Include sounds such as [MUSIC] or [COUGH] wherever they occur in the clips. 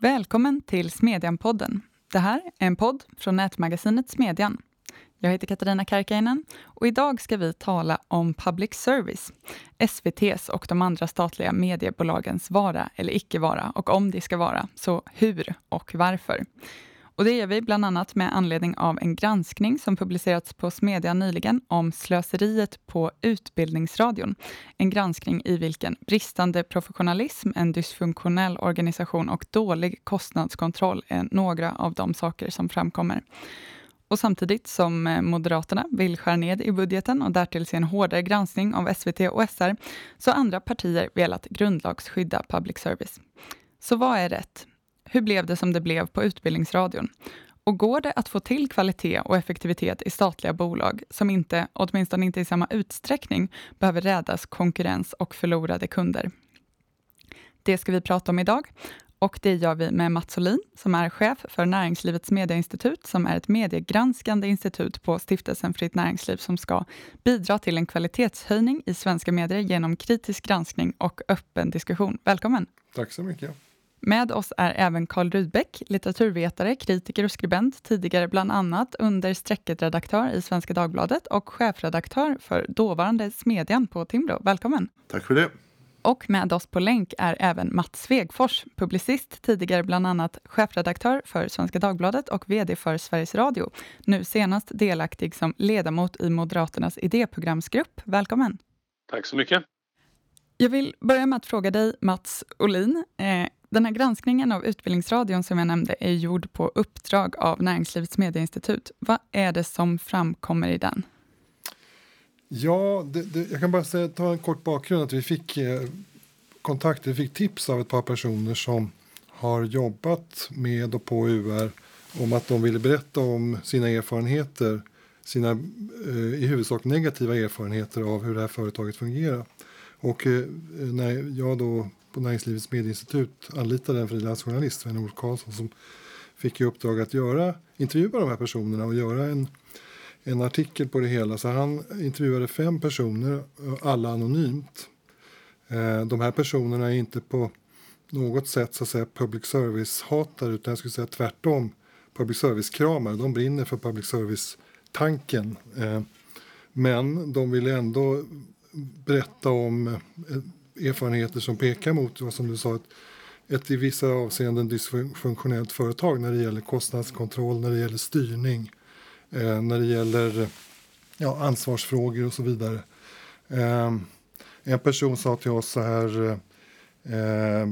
Välkommen till Smedjan-podden. Det här är en podd från nätmagasinet Smedjan. Jag heter Katarina Karkainen och idag ska vi tala om public service, SVTs och de andra statliga mediebolagens vara eller icke vara och om det ska vara, så hur och varför. Och det gör vi bland annat med anledning av en granskning som publicerats på Smedjan nyligen om slöseriet på Utbildningsradion. En granskning i vilken bristande professionalism, en dysfunktionell organisation och dålig kostnadskontroll är några av de saker som framkommer. Och samtidigt som eh, Moderaterna vill skära ned i budgeten och därtill se en hårdare granskning av SVT och SR, så har andra partier velat grundlagsskydda public service. Så vad är rätt? Hur blev det som det blev på Utbildningsradion? Och går det att få till kvalitet och effektivitet i statliga bolag som inte, åtminstone inte i samma utsträckning, behöver rädas konkurrens och förlorade kunder? Det ska vi prata om idag. Och det gör vi med Mats Olin, som är chef för Näringslivets medieinstitut, som är ett mediegranskande institut på Stiftelsen Fritt Näringsliv, som ska bidra till en kvalitetshöjning i svenska medier genom kritisk granskning och öppen diskussion. Välkommen! Tack så mycket. Med oss är även Carl Rudbeck, litteraturvetare, kritiker och skribent, tidigare bland annat under strecket redaktör i Svenska Dagbladet och chefredaktör för dåvarande Smedjan på Timbro. Välkommen! Tack för det. Och med oss på länk är även Mats Svegfors, publicist, tidigare bland annat chefredaktör för Svenska Dagbladet och VD för Sveriges Radio. Nu senast delaktig som ledamot i Moderaternas idéprogramsgrupp. Välkommen! Tack så mycket. Jag vill börja med att fråga dig, Mats Olin. Eh, den här granskningen av Utbildningsradion som jag nämnde är gjord på uppdrag av Näringslivets medieinstitut. Vad är det som framkommer i den? Ja, det, det, jag kan bara säga, ta en kort bakgrund. att Vi fick eh, kontakt, vi fick tips av ett par personer som har jobbat med och på UR om att de ville berätta om sina erfarenheter, sina eh, i huvudsak negativa erfarenheter av hur det här företaget fungerar. Och eh, när jag då på Näringslivets medieinstitut anlitade en frilansjournalist, Sven-Olof Karlsson, som fick i uppdrag att göra, intervjua de här personerna och göra en, en artikel på det hela. Så han intervjuade fem personer, alla anonymt. Eh, de här personerna är inte på något sätt så att säga public service-hatare utan jag skulle säga tvärtom public service-kramare. De brinner för public service-tanken. Eh, men de vill ändå berätta om eh, erfarenheter som pekar mot, som du sa, ett, ett i vissa avseenden dysfunktionellt företag när det gäller kostnadskontroll, när det gäller styrning, eh, när det gäller ja, ansvarsfrågor och så vidare. Eh, en person sa till oss så här, eh,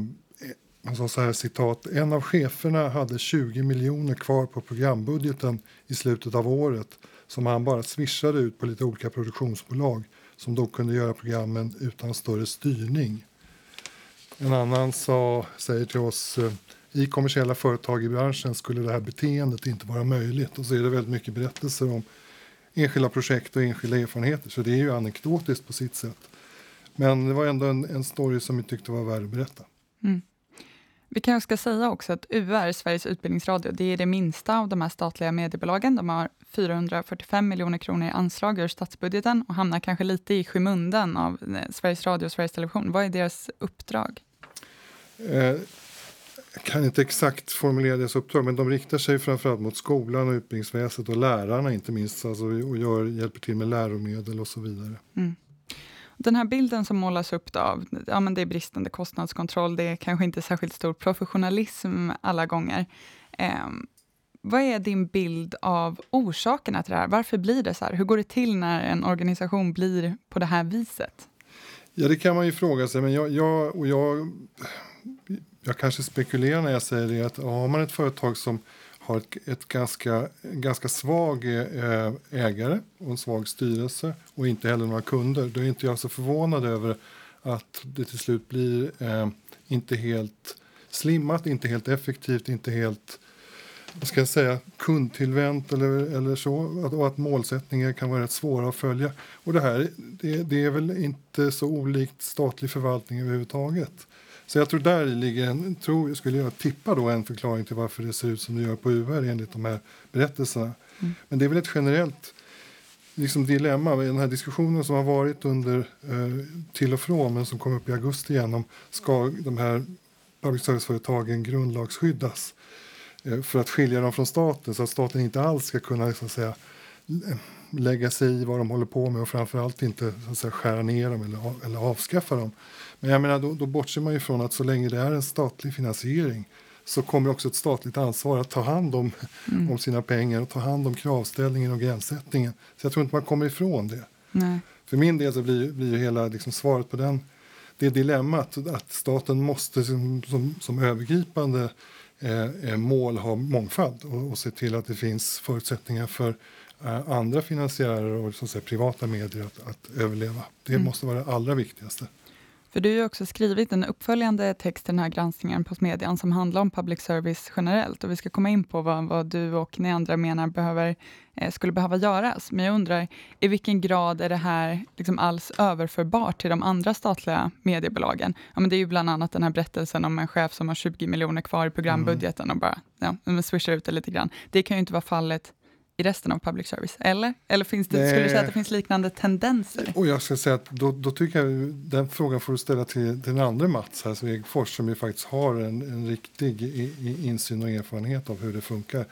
han sa så här citat, en av cheferna hade 20 miljoner kvar på programbudgeten i slutet av året som han bara swishade ut på lite olika produktionsbolag som då kunde göra programmen utan större styrning. En annan sa, säger till oss eh, i kommersiella företag i branschen skulle det här beteendet inte vara möjligt. Och så är det väldigt mycket berättelser om enskilda projekt och enskilda erfarenheter. Så det är ju anekdotiskt på sitt sätt. Men det var ändå en, en story som vi tyckte var värd att berätta. Mm. Vi kanske ska säga också att UR, Sveriges Utbildningsradio, det är det minsta av de här statliga mediebolagen. De har 445 miljoner kronor i anslag ur statsbudgeten och hamnar kanske lite i skymundan av eh, Sveriges Radio och Sveriges Television. Vad är deras uppdrag? Eh, jag kan inte exakt formulera deras uppdrag, men de riktar sig framförallt mot skolan och utbildningsväsendet och lärarna inte minst, alltså, och gör, hjälper till med läromedel och så vidare. Mm. Den här bilden som målas upp av, ja men det är bristande kostnadskontroll, det är kanske inte särskilt stor professionalism alla gånger. Eh, vad är din bild av orsakerna till det här? Varför blir det så här? Hur går det till när en organisation blir på det här viset? Ja, det kan man ju fråga sig, men jag, jag och jag, jag kanske spekulerar när jag säger det att har man ett företag som har ett, ett ganska, ganska svag eh, ägare och en svag styrelse och inte heller några kunder. Då är inte jag så förvånad över att det till slut blir eh, inte helt slimmat, inte helt effektivt, inte helt vad ska jag säga, kundtillvänt eller, eller så. Och att målsättningar kan vara rätt svåra att följa. Och det här det, det är väl inte så olikt statlig förvaltning överhuvudtaget. Så jag tror där ligger en, tror, skulle jag tippa då en förklaring till varför det ser ut som det gör på UR enligt de här berättelserna. Mm. Men det är väl ett generellt liksom dilemma den här diskussionen som har varit under eh, till och från men som kom upp i augusti igen om ska de här public service-företagen grundlagsskyddas eh, för att skilja dem från staten så att staten inte alls ska kunna så att säga, lägga sig i vad de håller på med och framförallt inte så att säga, skära ner dem eller, eller avskaffa dem. Men jag menar, då, då bortser man ju från att så länge det är en statlig finansiering så kommer också ett statligt ansvar att ta hand om, mm. om sina pengar och ta hand om kravställningen och gränssättningen. Så jag tror inte man kommer ifrån det. Nej. För min del så blir, blir hela liksom svaret på den, det dilemmat att staten måste som, som, som övergripande eh, eh, mål ha mångfald och, och se till att det finns förutsättningar för eh, andra finansiärer och så att säga, privata medier att, att överleva. Det mm. måste vara det allra viktigaste. För du har också skrivit en uppföljande text till den här granskningen på Smedjan som handlar om public service generellt och vi ska komma in på vad, vad du och ni andra menar behöver, eh, skulle behöva göras. Men jag undrar, i vilken grad är det här liksom alls överförbart till de andra statliga mediebolagen? Ja, men det är ju bland annat den här berättelsen om en chef som har 20 miljoner kvar i programbudgeten mm. och bara ja, swishar ut det lite grann. Det kan ju inte vara fallet i resten av public service? Eller, eller finns det, skulle du säga att det finns liknande tendenser? Och jag ska säga att då, då tycker jag den frågan får du ställa till den andra Mats här, Svegfors som ju faktiskt har en, en riktig i, insyn och erfarenhet av hur det funkar.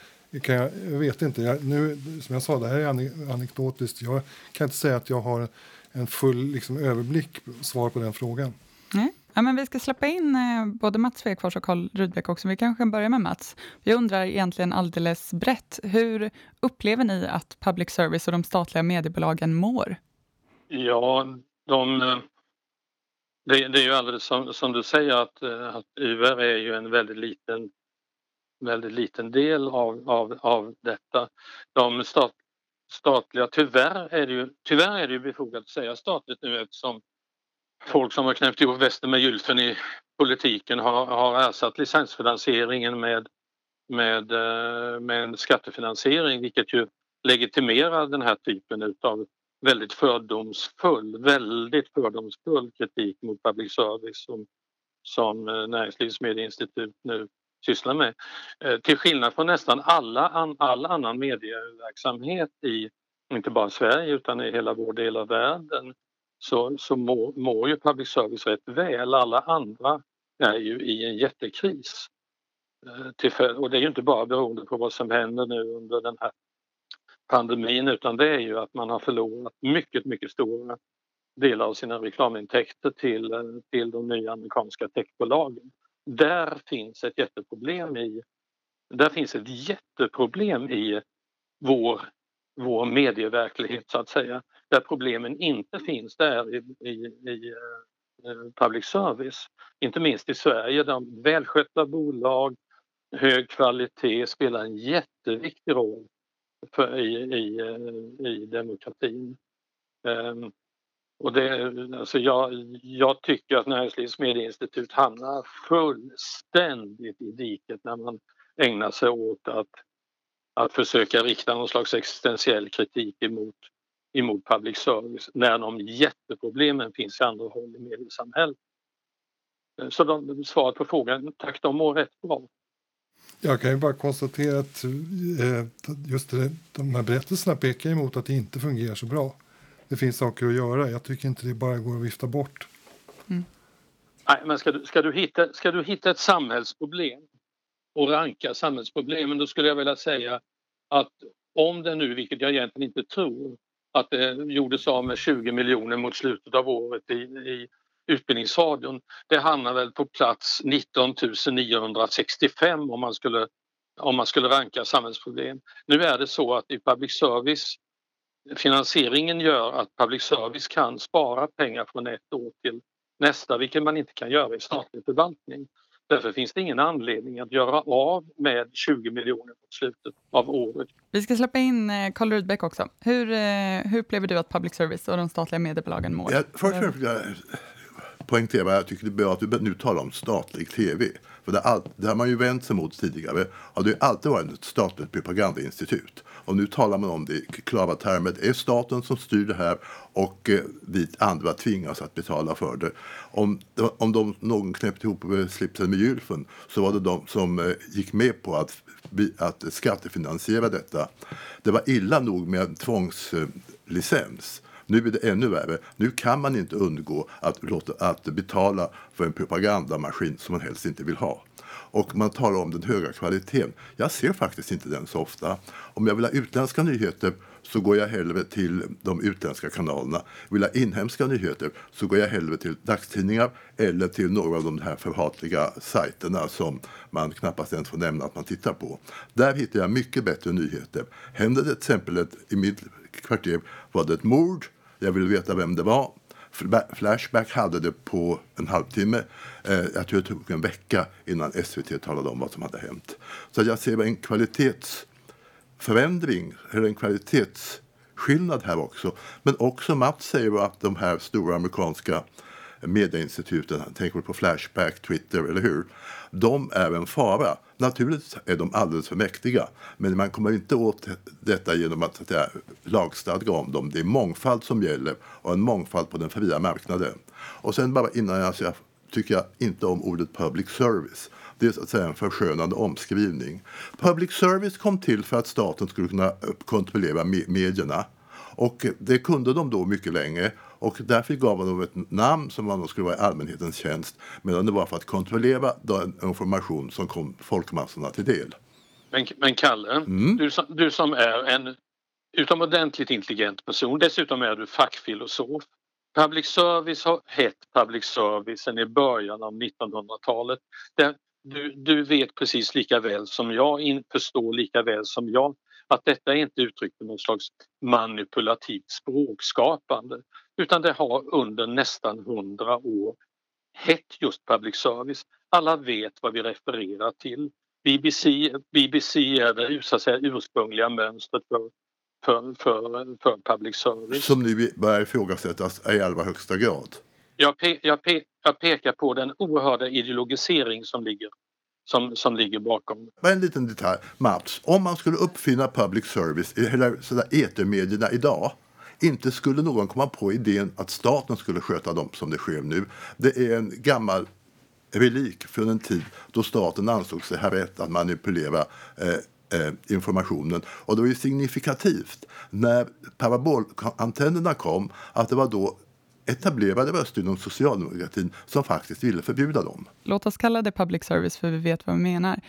Kan jag, jag vet inte, jag, nu, som jag sa, det här är anekdotiskt. Jag kan inte säga att jag har en full liksom, överblick, svar på den frågan. Nej. Ja, men vi ska släppa in eh, både Mats Svegfors och Karl Rudbeck också. Vi kanske kan börja med Mats. Jag undrar egentligen alldeles brett, hur upplever ni att public service och de statliga mediebolagen mår? Ja, de, eh, det, det är ju alldeles som, som du säger att, eh, att UR är ju en väldigt liten, väldigt liten del av, av, av detta. De stat, statliga, tyvärr är, det ju, tyvärr är det ju befogat att säga statligt nu eftersom folk som har knäppt ihop västen med gylfen i politiken har, har ersatt licensfinansieringen med, med, eh, med en skattefinansiering vilket ju legitimerar den här typen av väldigt fördomsfull, väldigt fördomsfull kritik mot public service som, som eh, Näringslivsmedieinstitut Näringslivets medieinstitut nu sysslar med. Eh, till skillnad från nästan alla, all annan medieverksamhet i inte bara Sverige utan i hela vår del av världen så, så mår, mår ju public service rätt väl. Alla andra är ju i en jättekris. Eh, och det är ju inte bara beroende på vad som händer nu under den här pandemin utan det är ju att man har förlorat mycket, mycket stora delar av sina reklamintäkter till, eh, till de nya amerikanska techbolagen. Där finns ett jätteproblem i där finns ett jätteproblem i vår, vår medieverklighet så att säga. Där problemen inte finns där i, i, i eh, public service. Inte minst i Sverige, där välskötta bolag, hög kvalitet spelar en jätteviktig roll för, i, i, eh, i demokratin. Um, och det, alltså jag, jag tycker att Näringslivets medieinstitut hamnar fullständigt i diket när man ägnar sig åt att, att försöka rikta någon slags existentiell kritik emot emot public service när de jätteproblemen finns i andra håll i mediesamhället. Så de, svaret på frågan, tack, de mår rätt bra. Jag kan ju bara konstatera att eh, just det, de här berättelserna pekar emot att det inte fungerar så bra. Det finns saker att göra. Jag tycker inte det bara går att vifta bort. Mm. Nej, men ska du, ska, du hitta, ska du hitta ett samhällsproblem och ranka samhällsproblemen då skulle jag vilja säga att om det nu, vilket jag egentligen inte tror, att det gjordes av med 20 miljoner mot slutet av året i, i Utbildningsradion. Det hamnar väl på plats 19 965 om man skulle, om man skulle ranka samhällsproblem. Nu är det så att i public service finansieringen gör att public service kan spara pengar från ett år till nästa, vilket man inte kan göra i statlig förvaltning. Därför finns det ingen anledning att göra av med 20 miljoner på slutet av året. Vi ska släppa in eh, Karl Rudbeck också. Hur, eh, hur upplever du att public service och de statliga mediebolagen mår? Ja, först vill jag poängtera jag tycker det är bra att du nu talar om statlig tv. För det, all, det har man ju vänt sig mot tidigare. Och det har alltid varit ett statligt propagandainstitut. Och nu talar man om det i klara termer. Det är staten som styr det här och eh, vi andra tvingas att betala för det. Om, om de, någon knäppte ihop slipsen med gylfen så var det de som eh, gick med på att, att skattefinansiera detta. Det var illa nog med en tvångslicens. Nu är det ännu värre. Nu kan man inte undgå att, låta, att betala för en propagandamaskin som man helst inte vill ha. Och man talar om den höga kvaliteten. Jag ser faktiskt inte den så ofta. Om jag vill ha utländska nyheter så går jag hellre till de utländska kanalerna. Vill jag ha inhemska nyheter så går jag hellre till dagstidningar eller till några av de här förhatliga sajterna som man knappast ens får nämna att man tittar på. Där hittar jag mycket bättre nyheter. Händer det till exempel ett, i mitt kvarter var det ett mord, jag vill veta vem det var. Flashback hade det på en halvtimme. Eh, jag tror det tog en vecka innan SVT talade om vad som hade hänt. Så jag ser en kvalitetsförändring, eller en kvalitetsskillnad här också. Men också Mats säger att de här stora amerikanska medieinstituten, tänker på Flashback, Twitter, eller hur? De är en fara. Naturligtvis är de alldeles för mäktiga, men man kommer inte åt detta genom att, att säga, lagstadga om dem. Det är mångfald som gäller och en mångfald på den fria marknaden. Och sen bara innan jag, säger tycker jag inte om ordet public service. Det är så att säga en förskönande omskrivning. Public service kom till för att staten skulle kunna kontrollera medierna. Och det kunde de då mycket länge och därför gav man dem ett namn som man skulle vara i allmänhetens tjänst medan det var för att kontrollera den information som kom folkmassorna till del. Men, men Kalle, mm. du, som, du som är en utomordentligt intelligent person, dessutom är du fackfilosof. Public service har hett public service sedan i början av 1900-talet. Du, du vet precis lika väl som jag, förstår lika väl som jag att detta är inte uttryck för någon slags manipulativt språkskapande utan det har under nästan hundra år hett just public service. Alla vet vad vi refererar till. BBC, BBC är det så att säga, ursprungliga mönstret för, för, för, för public service. Som nu börjar ifrågasättas i allra högsta grad. Jag, pe jag, pe jag pekar på den oerhörda ideologisering som ligger som, som ligger bakom. En liten detalj. Mats, om man skulle uppfinna public service, eller sådär etermedierna idag inte skulle någon komma på idén att staten skulle sköta dem som det sker nu. Det är en gammal relik från en tid då staten ansåg sig ha rätt att manipulera eh, eh informationen. Och det var ju signifikativt när parabolantennerna kom att det var då etablerade röster inom socialdemokratin som faktiskt ville förbjuda dem. Låt oss kalla det public service för vi vet vad vi menar.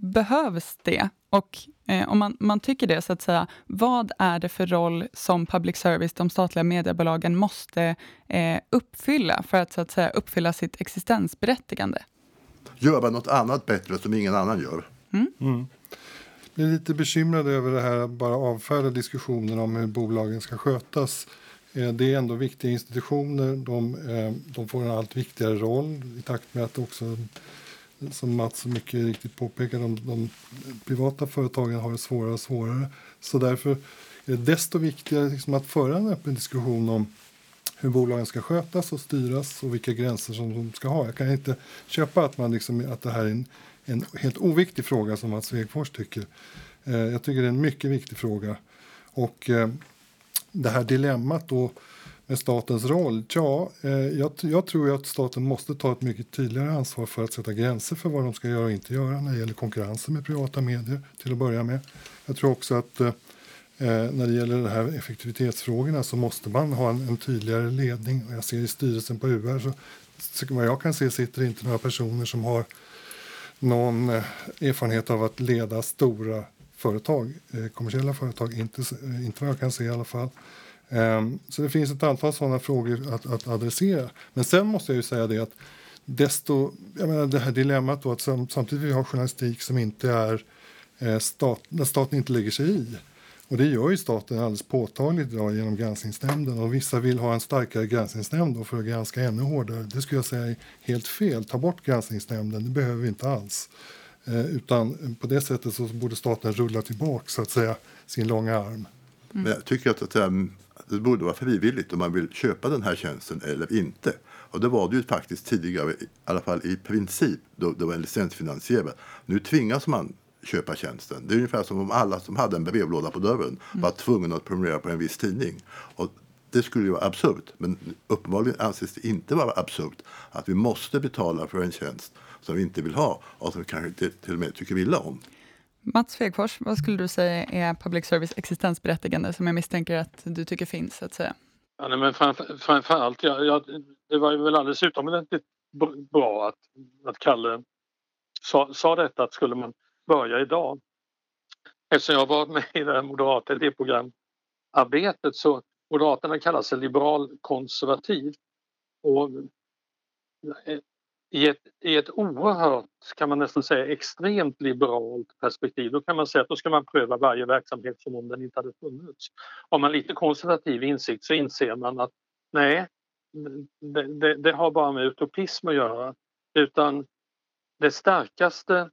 Behövs det? Och eh, om man, man tycker det, så att säga, vad är det för roll som public service, de statliga mediebolagen, måste eh, uppfylla för att, så att säga, uppfylla sitt existensberättigande? Göra något annat bättre som ingen annan gör. Mm. Mm. Jag är lite bekymrad över det här att bara avfärda diskussionen om hur bolagen ska skötas. Eh, det är ändå viktiga institutioner. De, eh, de, får en allt viktigare roll i takt med att också, som Mats mycket riktigt påpekar, de, de privata företagen har det svårare och svårare. Så därför är det desto viktigare liksom att föra en öppen diskussion om hur bolagen ska skötas och styras och vilka gränser som de ska ha. Jag kan inte köpa att, man liksom, att det här är en, en helt oviktig fråga som Mats Svegfors tycker. Eh, jag tycker det är en mycket viktig fråga. Och det här dilemmat då med statens roll? Ja, eh, jag, jag, tror att staten måste ta ett mycket tydligare ansvar för att sätta gränser för vad de ska göra och inte göra när det gäller konkurrensen med privata medier till att börja med. Jag tror också att eh, eh när det gäller de här effektivitetsfrågorna så måste man ha en, en tydligare ledning. Jag ser i styrelsen på UR så, så vad jag kan se sitter inte några personer som har någon eh, erfarenhet av att leda stora företag, eh, kommersiella företag, inte, eh, inte vad jag kan se i alla fall. Ehm, så det finns ett antal sådana frågor att, att adressera. Men sen måste jag ju säga det att desto, jag menar det här dilemmat då att samtidigt vi har journalistik som inte är eh, stat, när staten inte lägger sig i. Och det gör ju staten alldeles påtagligt idag genom granskningsnämnden. Och vissa vill ha en starkare granskningsnämnd för att granska ännu hårdare. Det skulle jag säga är helt fel. Ta bort granskningsnämnden, det behöver vi inte alls. Eh, utan på det sättet så borde staten rulla tillbaka så att säga, sin långa arm. Mm. Men jag tycker att, att det borde vara frivilligt om man vill köpa den här tjänsten eller inte. Och det var det ju faktiskt tidigare, i alla fall i princip, då det var en licensfinansierad. Nu tvingas man köpa tjänsten. Det är ungefär som om alla som hade en brevlåda på dörren mm. var tvungna att prenumerera på en viss tidning. Och det skulle ju vara absurt, men uppenbarligen anses det inte vara absurt att vi måste betala för en tjänst som vi inte vill ha och som vi kanske till, till och med tycker illa om. Mats Fegfors, vad skulle du säga är public service existensberättigande som jag misstänker att du tycker finns? att säga? Ja, nej, men framför, framförallt, ja, ja, det var ju väl alldeles utomordentligt bra att, att Kalle sa, sa detta att skulle man börja idag. Eftersom jag varit med i det här moderata idéprogramarbetet så Moderaterna kallar sig liberalkonservativ. Och i ett, I ett oerhört, kan man nästan säga, extremt liberalt perspektiv då kan man säga att då ska man pröva varje verksamhet som om den inte hade funnits. Har man lite konservativ insikt så inser man att nej, det, det, det har bara med utopism att göra. Utan det starkaste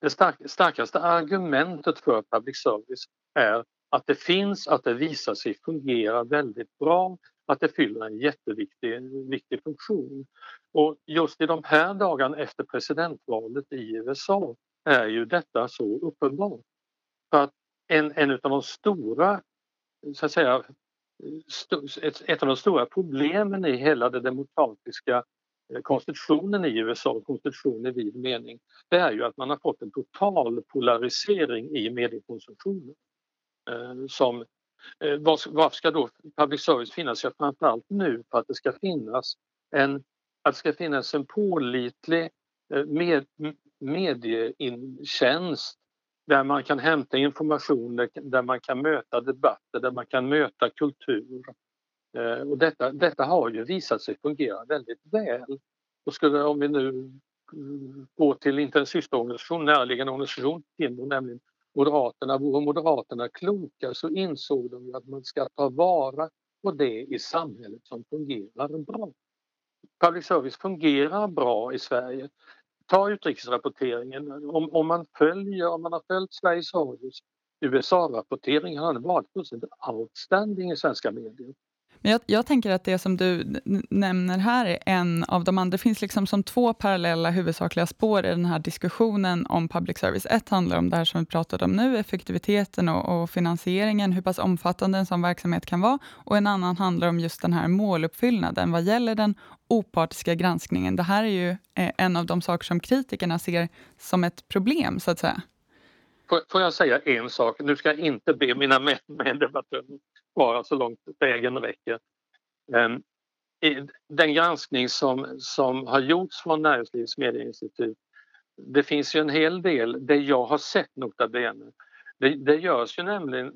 det stark, starkaste argumentet för public service är att det finns, att det visar sig fungera väldigt bra, att det fyller en jätteviktig viktig funktion. Och just i de här dagarna efter presidentvalet i USA är ju detta så uppenbart. För att en, en av de stora, så att säga, ett, ett av de stora problemen i hela den demokratiska eh, konstitutionen i USA, konstitution i vid mening, det är ju att man har fått en total polarisering i mediekonsumtionen. Eh, som, eh, varför ska då public service finnas? Ja, framförallt nu för att det ska finnas en, att det ska finnas en pålitlig eh, med, medietjänst där man kan hämta information, där man kan möta debatter, där man kan möta kultur. Och detta, detta har ju visat sig fungera väldigt väl. Och skulle, om vi nu mm, går till inte en systerorganisation, närliggande organisation, Timbro nämligen Moderaterna, vore Moderaterna kloka så insåg de ju att man ska ta vara på det i samhället som fungerar bra. Public service fungerar bra i Sverige. Ta utrikesrapporteringen. Om, om, man, följer, om man har följt Sveriges Radios USA-rapportering har den varit fullständigt outstanding i svenska medier. Men jag, jag, tänker att det som du nämner här är en av de andra. Det finns liksom som två parallella huvudsakliga spår i den här diskussionen om public service. Ett handlar om det här som vi pratade om nu, effektiviteten och, och finansieringen, hur pass omfattande en sån verksamhet kan vara. Och en annan handlar om just den här måluppfyllnaden vad gäller den opartiska granskningen. Det här är ju eh, en av de saker som kritikerna ser som ett problem, så att säga. Får, jag säga en sak? Nu ska jag inte be mina meddebattörer [LAUGHS] vara så långt vägen räcker. Ehm, den granskning som, som har gjorts från Näringslivets medieinstitut det finns ju en hel del, det jag har sett nota bene. Det, det görs ju nämligen,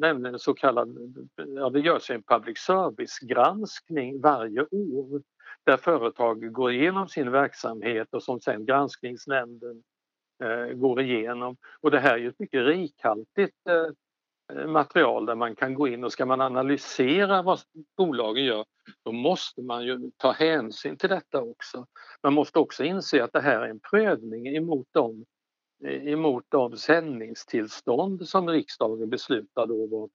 nämligen så kallad, ja det görs en public service-granskning varje år där företag går igenom sin verksamhet och som sen granskningsnämnden eh, Eh, går igenom. Och det här är ju ett mycket rikhaltigt eh, eh, material där man kan gå in och ska man analysera vad bolagen gör då måste man ju ta hänsyn till detta också. Man måste också inse att det här är en prövning emot de, eh, emot de sändningstillstånd som riksdagen beslutar då vart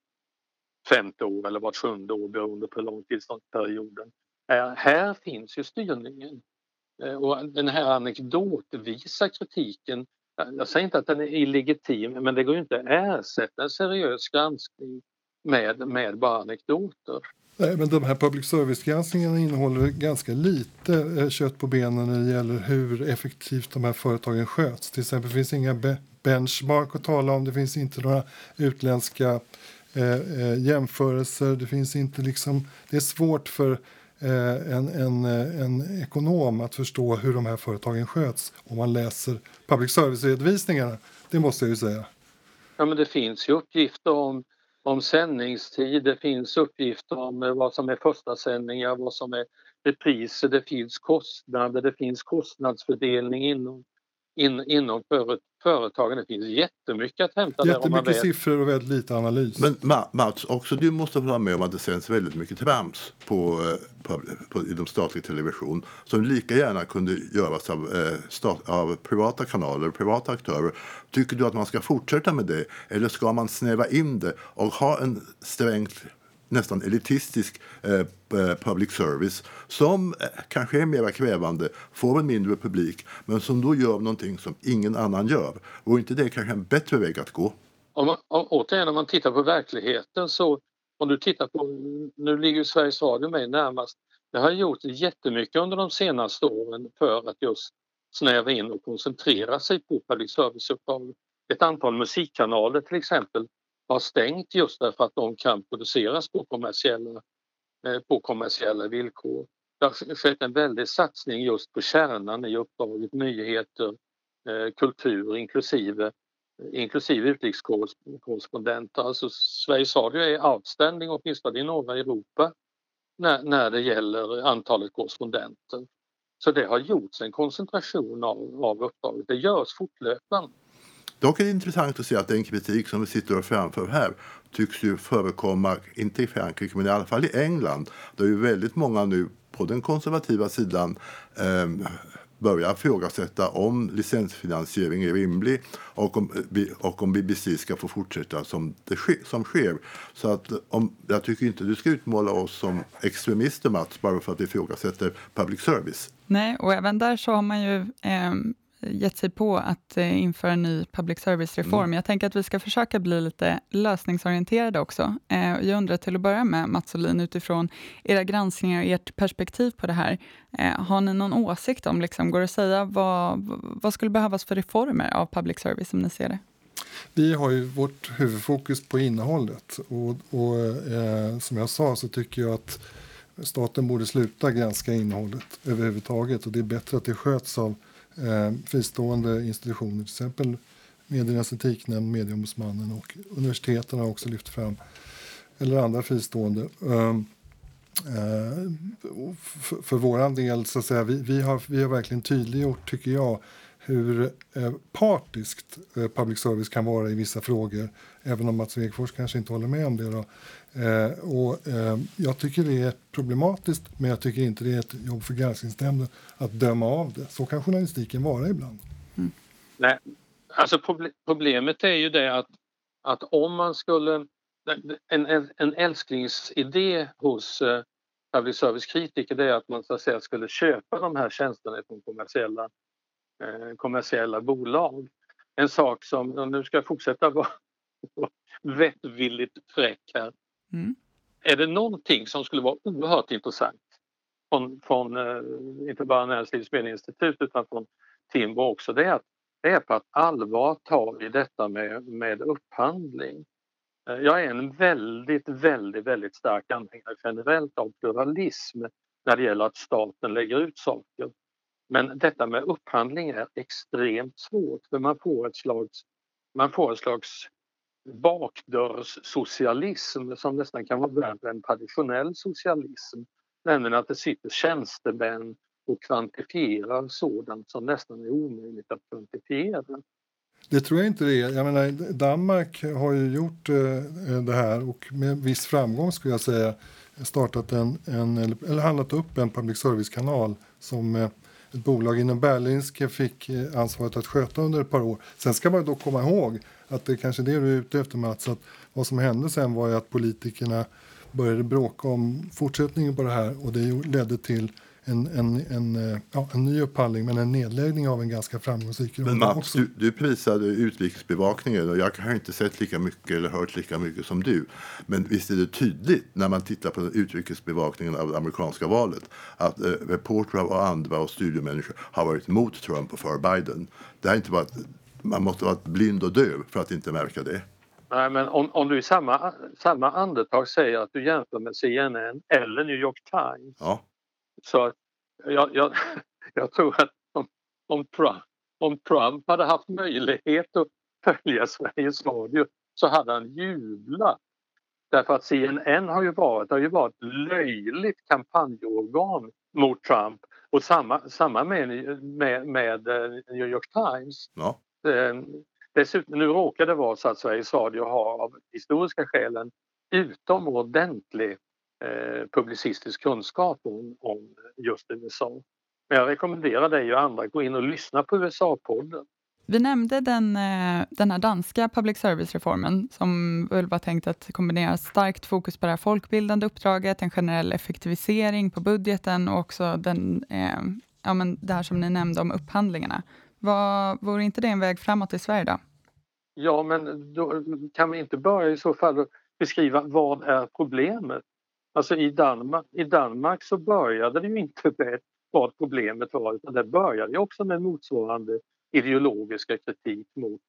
femte år eller vart sjunde år beroende på hur lång tillståndsperioden är. Här finns ju styrningen. Eh, och den här anekdotvisa kritiken jag säger inte att den är illegitim men det går ju inte att ersätta en seriös granskning med, med bara anekdoter. Nej, men de här public service-granskningarna innehåller ganska lite eh, kött på benen när det gäller hur effektivt de här företagen sköts. Till exempel finns inga be benchmark att tala om, det finns inte några utländska eh, eh jämförelser, det finns inte liksom, det är svårt för Eh, en, en, eh, en ekonom att förstå hur de här företagen sköts om man läser public service-redovisningarna. Det måste jag ju säga. Ja, men det finns ju uppgifter om, om sändningstid, det finns uppgifter om eh, vad som är första sändningar, vad som är repriser, det finns kostnader, det finns kostnadsfördelning inom in, inom företagen. Det finns jättemycket att hämta Jättemycket där. siffror och väldigt lite analys. Men Mats, också du måste vara med om att det sänds väldigt mycket trams på, eh, på, på, i de statliga television som lika gärna kunde göras av, eh, stat, av privata kanaler, privata aktörer. Tycker du att man ska fortsätta med det eller ska man snäva in det och ha en strängt nästan elitistisk eh, eh, public service som eh, kanske är mer krävande, får en mindre publik men som då gör någonting som ingen annan gör. Och inte det kanske en bättre väg att gå? Om man, återigen, om man tittar på verkligheten så om du tittar på, nu ligger Sveriges Radio mig närmast, det har gjort jättemycket under de senaste åren för att just snäva in och koncentrera sig på public service-uppdrag. Ett antal musikkanaler till exempel har stängt just därför att de kan produceras på kommersiella, eh, på kommersiella villkor. Det har skett en väldig satsning just på kärnan i uppdraget, nyheter, eh, kultur inklusive, inklusive utrikeskorrespondenter. Alltså Sveriges Radio är outstanding åtminstone i norra Europa när, när det gäller antalet korrespondenter. Så det har gjorts en koncentration av, av uppdraget. Det görs fortlöpande. Dock är det intressant att se att den kritik som vi sitter och framför här tycks ju förekomma, inte i Frankrike men i alla fall i England. Där ju väldigt många nu på den konservativa sidan eh, börjar ifrågasätta om licensfinansiering är rimlig och om, eh, och om BBC ska få fortsätta som, det sker, som sker. Så att om, jag tycker inte du ska utmåla oss som extremister Mats bara för att vi ifrågasätter public service. Nej, och även där så har man ju eh, gett sig på att eh, införa en ny public service-reform. Mm. Jag tänker att vi ska försöka bli lite lösningsorienterade också. Eh, jag undrar till att börja med, Mats Olin, utifrån era granskningar och ert perspektiv på det här. Eh, har ni någon åsikt om, liksom, går det att säga vad, vad skulle behövas för reformer av public service som ni ser det? Vi har ju vårt huvudfokus på innehållet och, och eh, som jag sa så tycker jag att staten borde sluta granska innehållet överhuvudtaget och det är bättre att det sköts av eh, fristående institutioner, till exempel Mediernas etiknämnd, Medieombudsmannen och universiteten har också lyft fram, eller andra fristående. Ehm, eh, för, för vår del, så att säga, vi, vi, har, vi har verkligen tydliggjort, tycker jag, hur eh, partiskt eh, public service kan vara i vissa frågor, även om Mats Wegfors kanske inte håller med om det. Då. Eh, och, eh, jag tycker det är problematiskt, men jag tycker inte det är ett jobb för granskningsnämnden att döma av det. Så kan journalistiken vara ibland. Mm. Nej, alltså problemet är ju det att, att om man skulle... En, en, en älsklingsidé hos eh, public service-kritiker är att man så att säga skulle köpa de här tjänsterna från kommersiella, eh, kommersiella bolag. En sak som, och nu ska jag fortsätta vara [LAUGHS] vettvilligt fräck här, Mm. Är det någonting som skulle vara oerhört intressant från, från eh, inte bara Näringslivets medieinstitut utan från Timbro också, det är att det är på att allvar ta i detta med, med upphandling. Eh, jag är en väldigt, väldigt, väldigt stark anhängare generellt av pluralism när det gäller att staten lägger ut saker. Men detta med upphandling är extremt svårt för man får ett slags, man får ett slags bakdörrssocialism som nästan kan vara värre än traditionell socialism. Nämligen att det sitter tjänstemän och kvantifierar sådant som nästan är omöjligt att kvantifiera. Det tror jag inte det är. Jag menar, Danmark har ju gjort eh, det här och med viss framgång skulle jag säga startat en, en eller handlat upp en public service-kanal som eh, ett bolag inom Berlingske fick eh, ansvaret att sköta under ett par år. Sen ska man då komma ihåg att det kanske är det du är ute efter Mats, att vad som hände sen var ju att politikerna började bråka om fortsättningen på det här och det ledde till en, en, en, eh, ja, en ny upphandling men en nedläggning av en ganska framgångsrik Men Mats, du, du prisade utrikesbevakningen och jag har inte sett lika mycket eller hört lika mycket som du. Men visst är det tydligt när man tittar på utrikesbevakningen av det amerikanska valet att eh, reportrar och andra och studiomänniskor har varit mot Trump och för Biden. Det har inte varit man måste vara blind och döv för att inte märka det. Nej, men om, om du i samma, samma andetag säger att du jämför med CNN eller New York Times. Ja. Så jag, jag, [LAUGHS] jag tror att om, om, Trump, om Trump hade haft möjlighet att följa Sveriges Radio så hade han jublat. Därför att CNN har ju varit, har ju varit löjligt kampanjorgan mot Trump och samma, samma med, med, med eh, New York Times. Ja. Eh, dessutom, nu råkar det vara så att Sveriges Radio har av historiska skäl en utomordentlig eh, publicistisk kunskap om, om just USA. Men jag rekommenderar dig och andra att gå in och lyssna på USA-podden. Vi nämnde den, eh, den här danska public service-reformen som väl var tänkt att kombinera starkt fokus på det här folkbildande uppdraget, en generell effektivisering på budgeten och också den, eh, ja, men det här som ni nämnde om upphandlingarna. Var, vore inte det en väg framåt i Sverige då? Ja, men då kan vi inte börja i så fall beskriva vad är problemet? Alltså i Danmark, i Danmark så började det ju inte [LAUGHS] med vad problemet var utan det började också med motsvarande ideologiska kritik mot,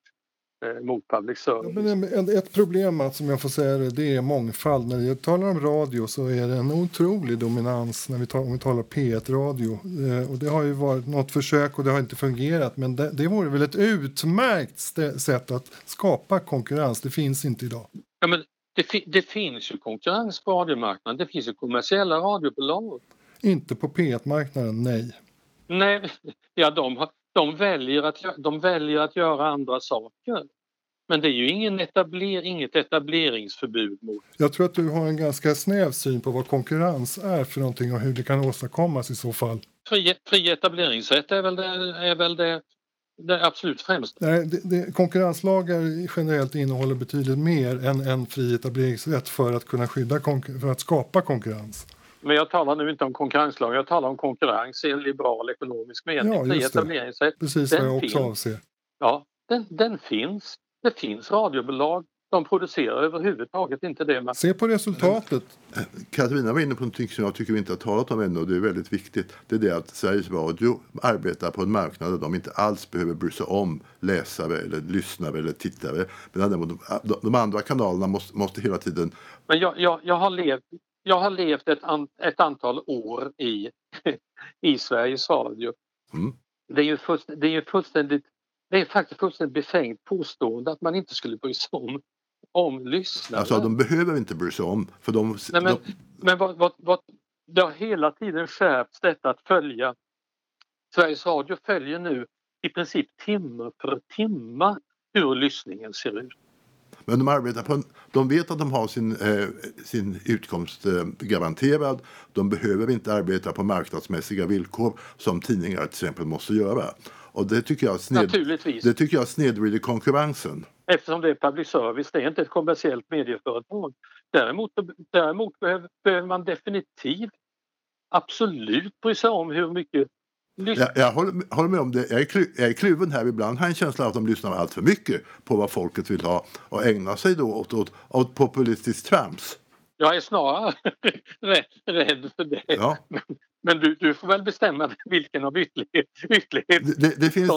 eh, mot public service. Ja, men ett problem Mats, om jag får säga det, det är mångfald. När vi talar om radio så är det en otrolig dominans när vi talar, om vi talar P1-radio. Eh, och det har ju varit något försök och det har inte fungerat. Men det, det vore väl ett utmärkt sätt att skapa konkurrens. Det finns inte idag. Ja, men det, det finns ju konkurrens på radiomarknaden. Det finns ju kommersiella radiobolag. Inte på P1-marknaden, nej. Nej, ja de, de, väljer att, de väljer att göra andra saker. Men det är ju ingen etabler, inget etableringsförbud mot. Jag tror att du har en ganska snäv syn på vad konkurrens är för någonting och hur det kan åstadkommas i så fall. Fri, fri etableringsrätt är väl det, är väl det, det absolut främsta. Nej, det, det, konkurrenslagar generellt innehåller betydligt mer än en fri etableringsrätt för att kunna skydda för att skapa konkurrens. Men jag talar nu inte om konkurrenslag, jag talar om konkurrens i en liberal ekonomisk mening. Ja, just det. Precis vad jag också finns. avser. Ja, den, den finns. Det finns radiobolag. De producerar överhuvudtaget inte det. Men... Se på resultatet. Katarina var inne på något som jag tycker vi inte har talat om ännu och det är väldigt viktigt. Det är det att Sveriges Radio arbetar på en marknad där de inte alls behöver bry sig om läsare eller lyssnare eller tittare. Medan de, de andra kanalerna måste, måste hela tiden... Men jag, jag, jag har levt jag har levt ett, an, ett antal år i, [LAUGHS] i Sveriges Radio. Mm. Det, är ju först, det är ju fullständigt, det är faktiskt fullständigt befängt påstående att man inte skulle bry sig om, om lyssnare. Alltså de behöver inte bry sig om. För de, Nej, men de... men vad, vad, vad, det har hela tiden skärpts detta att följa. Sveriges Radio följer nu i princip timme för timme hur lyssningen ser ut. Men de arbetar på en, de vet att de har sin, eh, sin utkomst eh, garanterad. De behöver inte arbeta på marknadsmässiga villkor som tidningar till exempel måste göra. Och det tycker jag, sned. Det tycker jag snedvrider konkurrensen. Eftersom det är public service, det är inte ett kommersiellt medieföretag. Däremot, däremot behöver, behöver man definitivt absolut bry sig om hur mycket jag, jag håller, håller, med om det. Jag är, klu, jag är kluven här. Ibland har jag en känsla av att de lyssnar allt för mycket på vad folket vill ha och ägnar sig då åt, åt, åt populistiskt trams. Jag är snarare [LAUGHS] rädd för det. Ja. Men, men du, du, får väl bestämma vilken av ytterlighet, ytterlighet det, det finns,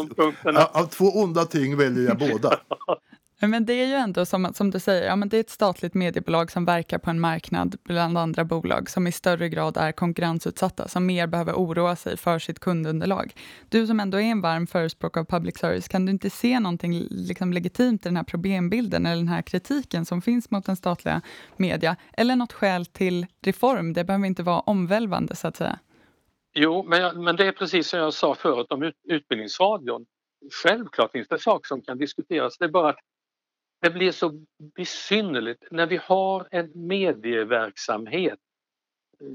Av två onda ting väljer jag båda. [LAUGHS] Men det är ju ändå som, som du säger, ja, men det är ett statligt mediebolag som verkar på en marknad bland andra bolag som i större grad är konkurrensutsatta, som mer behöver oroa sig för sitt kundunderlag. Du som ändå är en varm förespråkare av public service, kan du inte se någonting liksom legitimt i den här problembilden eller den här kritiken som finns mot den statliga media? Eller något skäl till reform? Det behöver inte vara omvälvande så att säga. Jo, men, men det är precis som jag sa förut om ut, Utbildningsradion. Självklart finns det saker som kan diskuteras. Det är bara att det blir så besynnerligt när vi har en medieverksamhet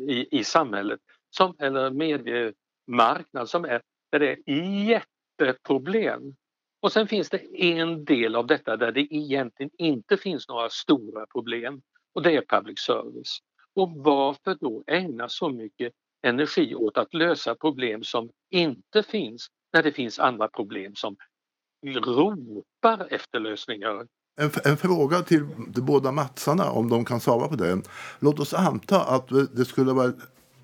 i, i samhället, som, eller mediemarknad som är, där det är jätteproblem. Och sen finns det en del av detta där det egentligen inte finns några stora problem och det är public service. Och varför då ägna så mycket energi åt att lösa problem som inte finns när det finns andra problem som ropar efter lösningar en, en, fråga till de båda Matsarna, om de kan svara på den. Låt oss anta att det skulle vara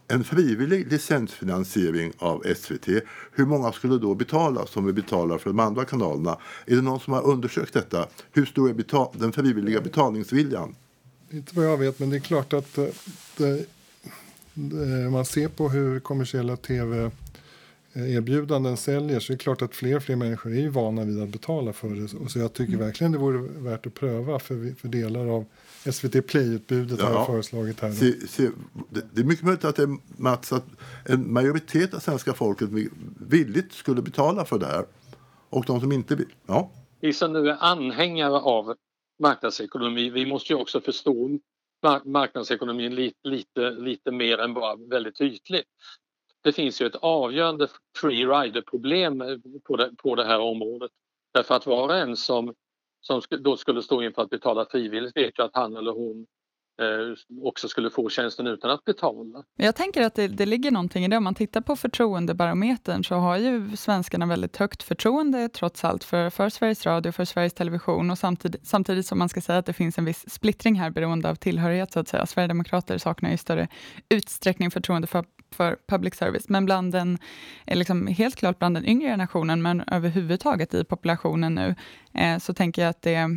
en frivillig licensfinansiering av SVT. Hur många skulle då betala som vi betalar för de andra kanalerna? Är det någon som har undersökt detta? Hur stor är den frivilliga betalningsviljan? Inte vad jag vet, men det är klart att eh, det, det, man ser på hur kommersiella tv erbjudanden säljer så är det klart att fler och fler människor är ju vana vid att betala för det. så jag tycker mm. verkligen det vore värt att pröva för, för delar av SVT Play-utbudet ja, har jag föreslagit här. Se, se, det är mycket möjligt att det är Mats, att en majoritet av svenska folket villigt skulle betala för det här. Och de som inte vill, ja. Vi som nu är anhängare av marknadsekonomi, vi måste ju också förstå marknadsekonomin lite, lite, lite mer än bara väldigt ytligt det finns ju ett avgörande free rider-problem eh, på det, på det här området. Därför att var och en som, som då skulle stå inför att betala frivilligt vet ju att han eller hon Eh, också skulle få tjänsten utan att betala. Jag tänker att det, det ligger någonting i det. Om man tittar på förtroendebarometern så har ju svenskarna väldigt högt förtroende trots allt för, för Sveriges Radio, för Sveriges Television och samtidigt, samtidigt som man ska säga att det finns en viss splittring här beroende av tillhörighet så att säga. Sverigedemokrater saknar i större utsträckning förtroende för, för public service, men bland den, eh, liksom, helt klart bland den yngre generationen, men överhuvudtaget i populationen nu, eh, så tänker jag att det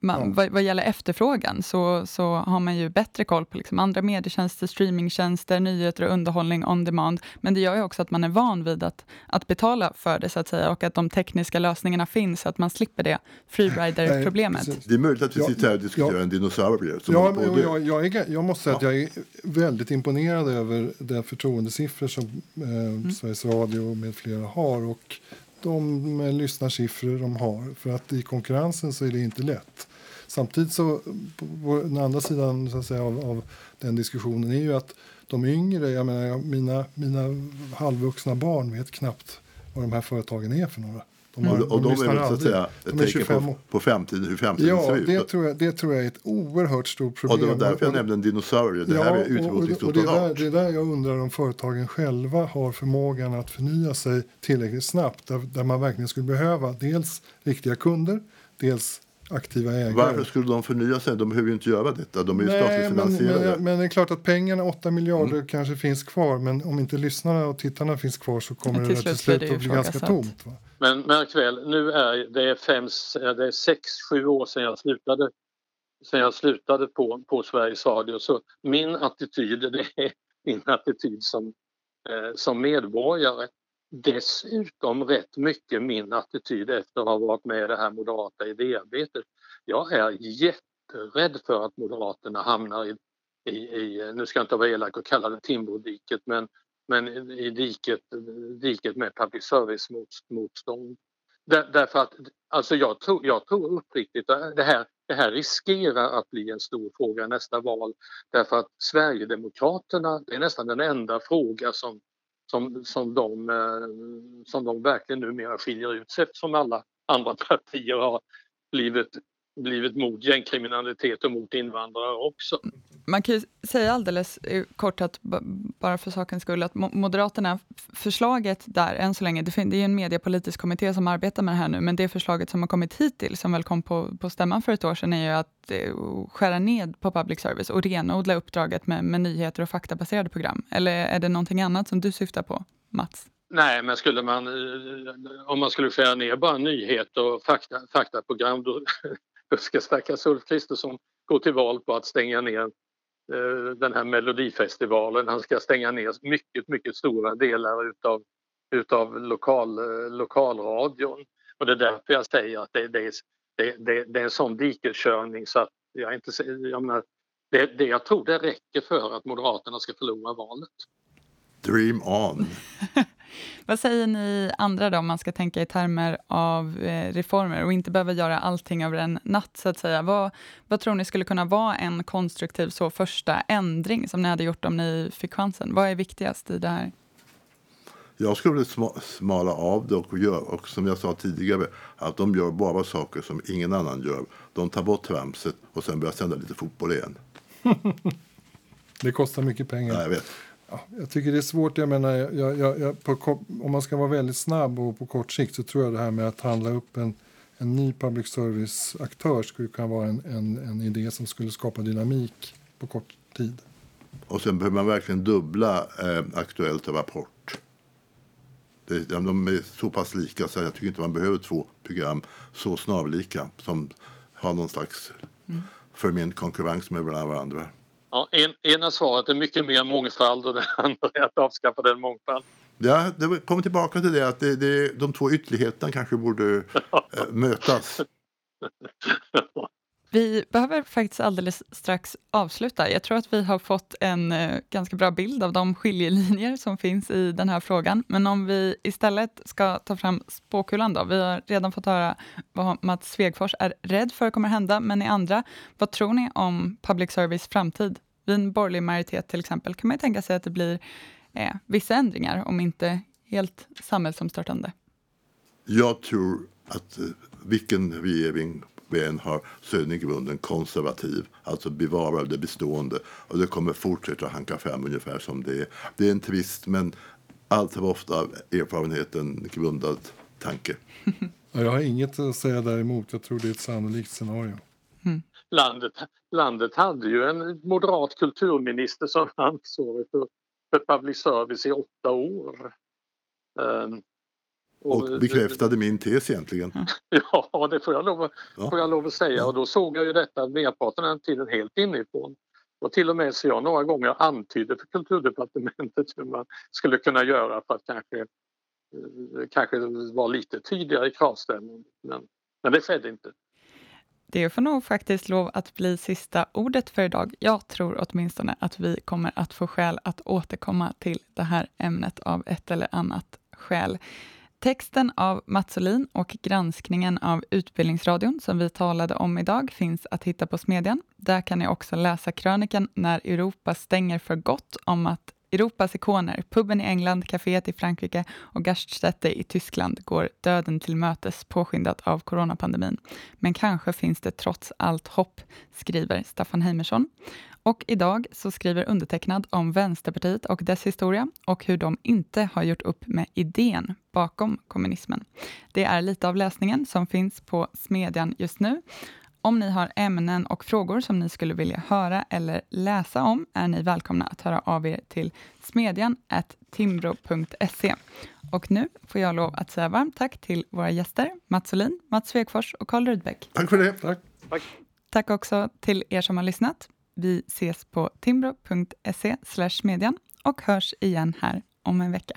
man, ja. vad, vad, gäller efterfrågan så, så har man ju bättre koll på liksom andra medietjänster, streamingtjänster, nyheter och underhållning on demand. Men det gör ju också att man är van vid att, att betala för det så att säga och att de tekniska lösningarna finns så att man slipper det freerider-problemet. Det är möjligt att vi sitter här och diskuterar ja, en dinosaurie. Ja, men, jag, jag, är, jag måste säga att jag är väldigt imponerad över de förtroendesiffror som eh, mm. Sveriges Radio med flera har. Och de eh, lyssnarsiffror de har. För att i konkurrensen så är det inte lätt. Samtidigt så, på den andra sidan så att säga, av, av den diskussionen är ju att de yngre, jag menar mina, mina halvvuxna barn vet knappt vad de här företagen är för några. De, har, och, och de, de är väl så att säga ett tecken på, på framtiden, hur framtiden ja, ser ut. Det tror, jag, det tror jag är ett oerhört stort problem. Och det var därför jag nämnde en dinosaurie. Det ja, här är utrotningshotat det, är där, det är där jag undrar om företagen själva har förmågan att förnya sig tillräckligt snabbt. Där, där man verkligen skulle behöva dels riktiga kunder, dels aktiva ägare. Varför skulle de förnya sig? De behöver ju inte göra detta. De är ju statligt finansierade. Men, men, det är klart att pengarna, 8 miljarder, mm. kanske finns kvar. Men om inte lyssnarna och tittarna finns kvar så kommer det till slut att bli ganska tomt. Va? Men märk väl, nu är det är, fem, eh, det är sex, sju år sedan jag slutade, sedan jag slutade på, på Sveriges Radio. Så min attityd, det är min attityd som, eh, som medborgare. Dessutom rätt mycket min attityd efter att ha varit med i det här moderata idéarbetet. Jag är jätterädd för att Moderaterna hamnar i, i, i nu ska jag inte vara elak och kalla det Timbrodiket men men i diket, diket med public service-motstånd. Där, därför att alltså jag, tror, jag tror uppriktigt att det här, det här riskerar att bli en stor fråga nästa val. Därför att Sverigedemokraterna, det är nästan den enda fråga som, som, som, de, eh, som de verkligen numera skiljer ut sig eftersom alla andra [LAUGHS] partier har blivit blivit mot gängkriminalitet och mot invandrare också. Man kan ju säga alldeles kort att, bara för sakens skull, att Moderaterna, förslaget där än så länge, det är en mediepolitisk kommitté som arbetar med det här nu, men det förslaget som har kommit hittills, som väl kom på, på stämman för ett år sedan, är ju att eh, skära ned på public service och renodla uppdraget med, med nyheter och faktabaserade program. Eller är det någonting annat som du syftar på, Mats? Nej, men skulle man, eh, om man skulle skära ner bara nyheter och fakta, faktaprogram då ska stackars Ulf Kristersson gå till val på att stänga ner eh, den här Melodifestivalen. Han ska stänga ner mycket, mycket stora delar utav, utav lokal, eh, lokalradion. Och det är därför jag säger att det, det, det, det, det är en sån dikeskörning så att jag inte jag menar, det, det, jag tror det räcker för att Moderaterna ska förlora valet. Dream on! [LAUGHS] Vad säger ni andra då, om man ska tänka i termer av eh, reformer och inte behöva göra allting över en natt, så att säga. Vad, vad tror ni skulle kunna vara en konstruktiv så första ändring som ni hade gjort om ni fick chansen? Vad är viktigast i det här? Jag skulle smala av det och göra, och som jag sa tidigare, att de gör bara saker som ingen annan gör. De tar bort tramset och sen börjar sända lite fotboll igen. [LAUGHS] det kostar mycket pengar. Ja, jag vet. Ja, jag tycker det är svårt. Jag menar, jag, jag, jag, på, om man ska vara väldigt snabb och på kort sikt så tror jag det här med att handla upp en, en ny public service-aktör skulle kunna vara en, en, en idé som skulle skapa dynamik på kort tid. Och sen behöver man verkligen dubbla eh, Aktuellt och Rapport. Det, de är så pass lika så jag tycker inte man behöver två program så snarlika som har någon slags mm. förment konkurrens med varandra. Ja, en, ena svaret är mycket mer mångfald och det [LAUGHS] andra är att avskaffa den mångfald. Ja, det kommer tillbaka till det att det, det, de två ytterligheterna kanske borde äh, [LAUGHS] mötas. Vi behöver faktiskt alldeles strax avsluta. Jag tror att vi har fått en eh, ganska bra bild av de skiljelinjer som finns i den här frågan. Men om vi istället ska ta fram spåkulan då. Vi har redan fått höra vad Mats Svegfors är rädd för kommer hända, men i andra, vad tror ni om public service framtid? Vid en borgerlig majoritet till exempel kan man tänka sig att det blir eh, vissa ändringar, om inte helt samhällsomstörtande. Jag tror att eh, vilken regering SPN har, den i grunden konservativ. Alltså bevarar det bestående. Och det kommer fortsätta hanka fram ungefär som det är. Det är en tvist men allt för ofta erfarenheten grundad tanke. [LAUGHS] Jag har inget att säga däremot. Jag tror det är ett sannolikt scenario. Mm. Landet, landet hade ju en moderat kulturminister som ansvarig för, för public service i åtta år. Um, och, och bekräftade min tes egentligen. [LAUGHS] Ja, det får jag lov, ja. får jag lov att säga. Och då såg jag ju detta merparten av den tiden helt inifrån. Och till och med så jag några gånger antydde för kulturdepartementet hur man skulle kunna göra för att kanske, eh, kanske vara lite tydligare i kravställningen. Men, men det skedde inte. Det får nog faktiskt lov att bli sista ordet för idag. Jag tror åtminstone att vi kommer att få skäl att återkomma till det här ämnet av ett eller annat skäl. Texten av Mats Olin och granskningen av Utbildningsradion som vi talade om idag finns att hitta på Smedjan. Där kan ni också läsa krönikan När Europa stänger för gott om att Europas ikoner, puben i England, kaféet i Frankrike och Gaststätte i Tyskland går döden till mötes påskyndat av coronapandemin. Men kanske finns det trots allt hopp, skriver Staffan Heimersson. Och idag så skriver undertecknad om Vänsterpartiet och dess historia och hur de inte har gjort upp med idén bakom kommunismen. Det är lite av läsningen som finns på Smedjan just nu. Om ni har ämnen och frågor som ni skulle vilja höra eller läsa om är ni välkomna att höra av er till smedjan timbro.se. Och nu får jag lov att säga varmt tack till våra gäster Mats Olin, Mats Svegfors och Karl Rudbeck. Tack för det. Tack. tack. Tack också till er som har lyssnat. Vi ses på timbro.se median och hörs igen här om en vecka.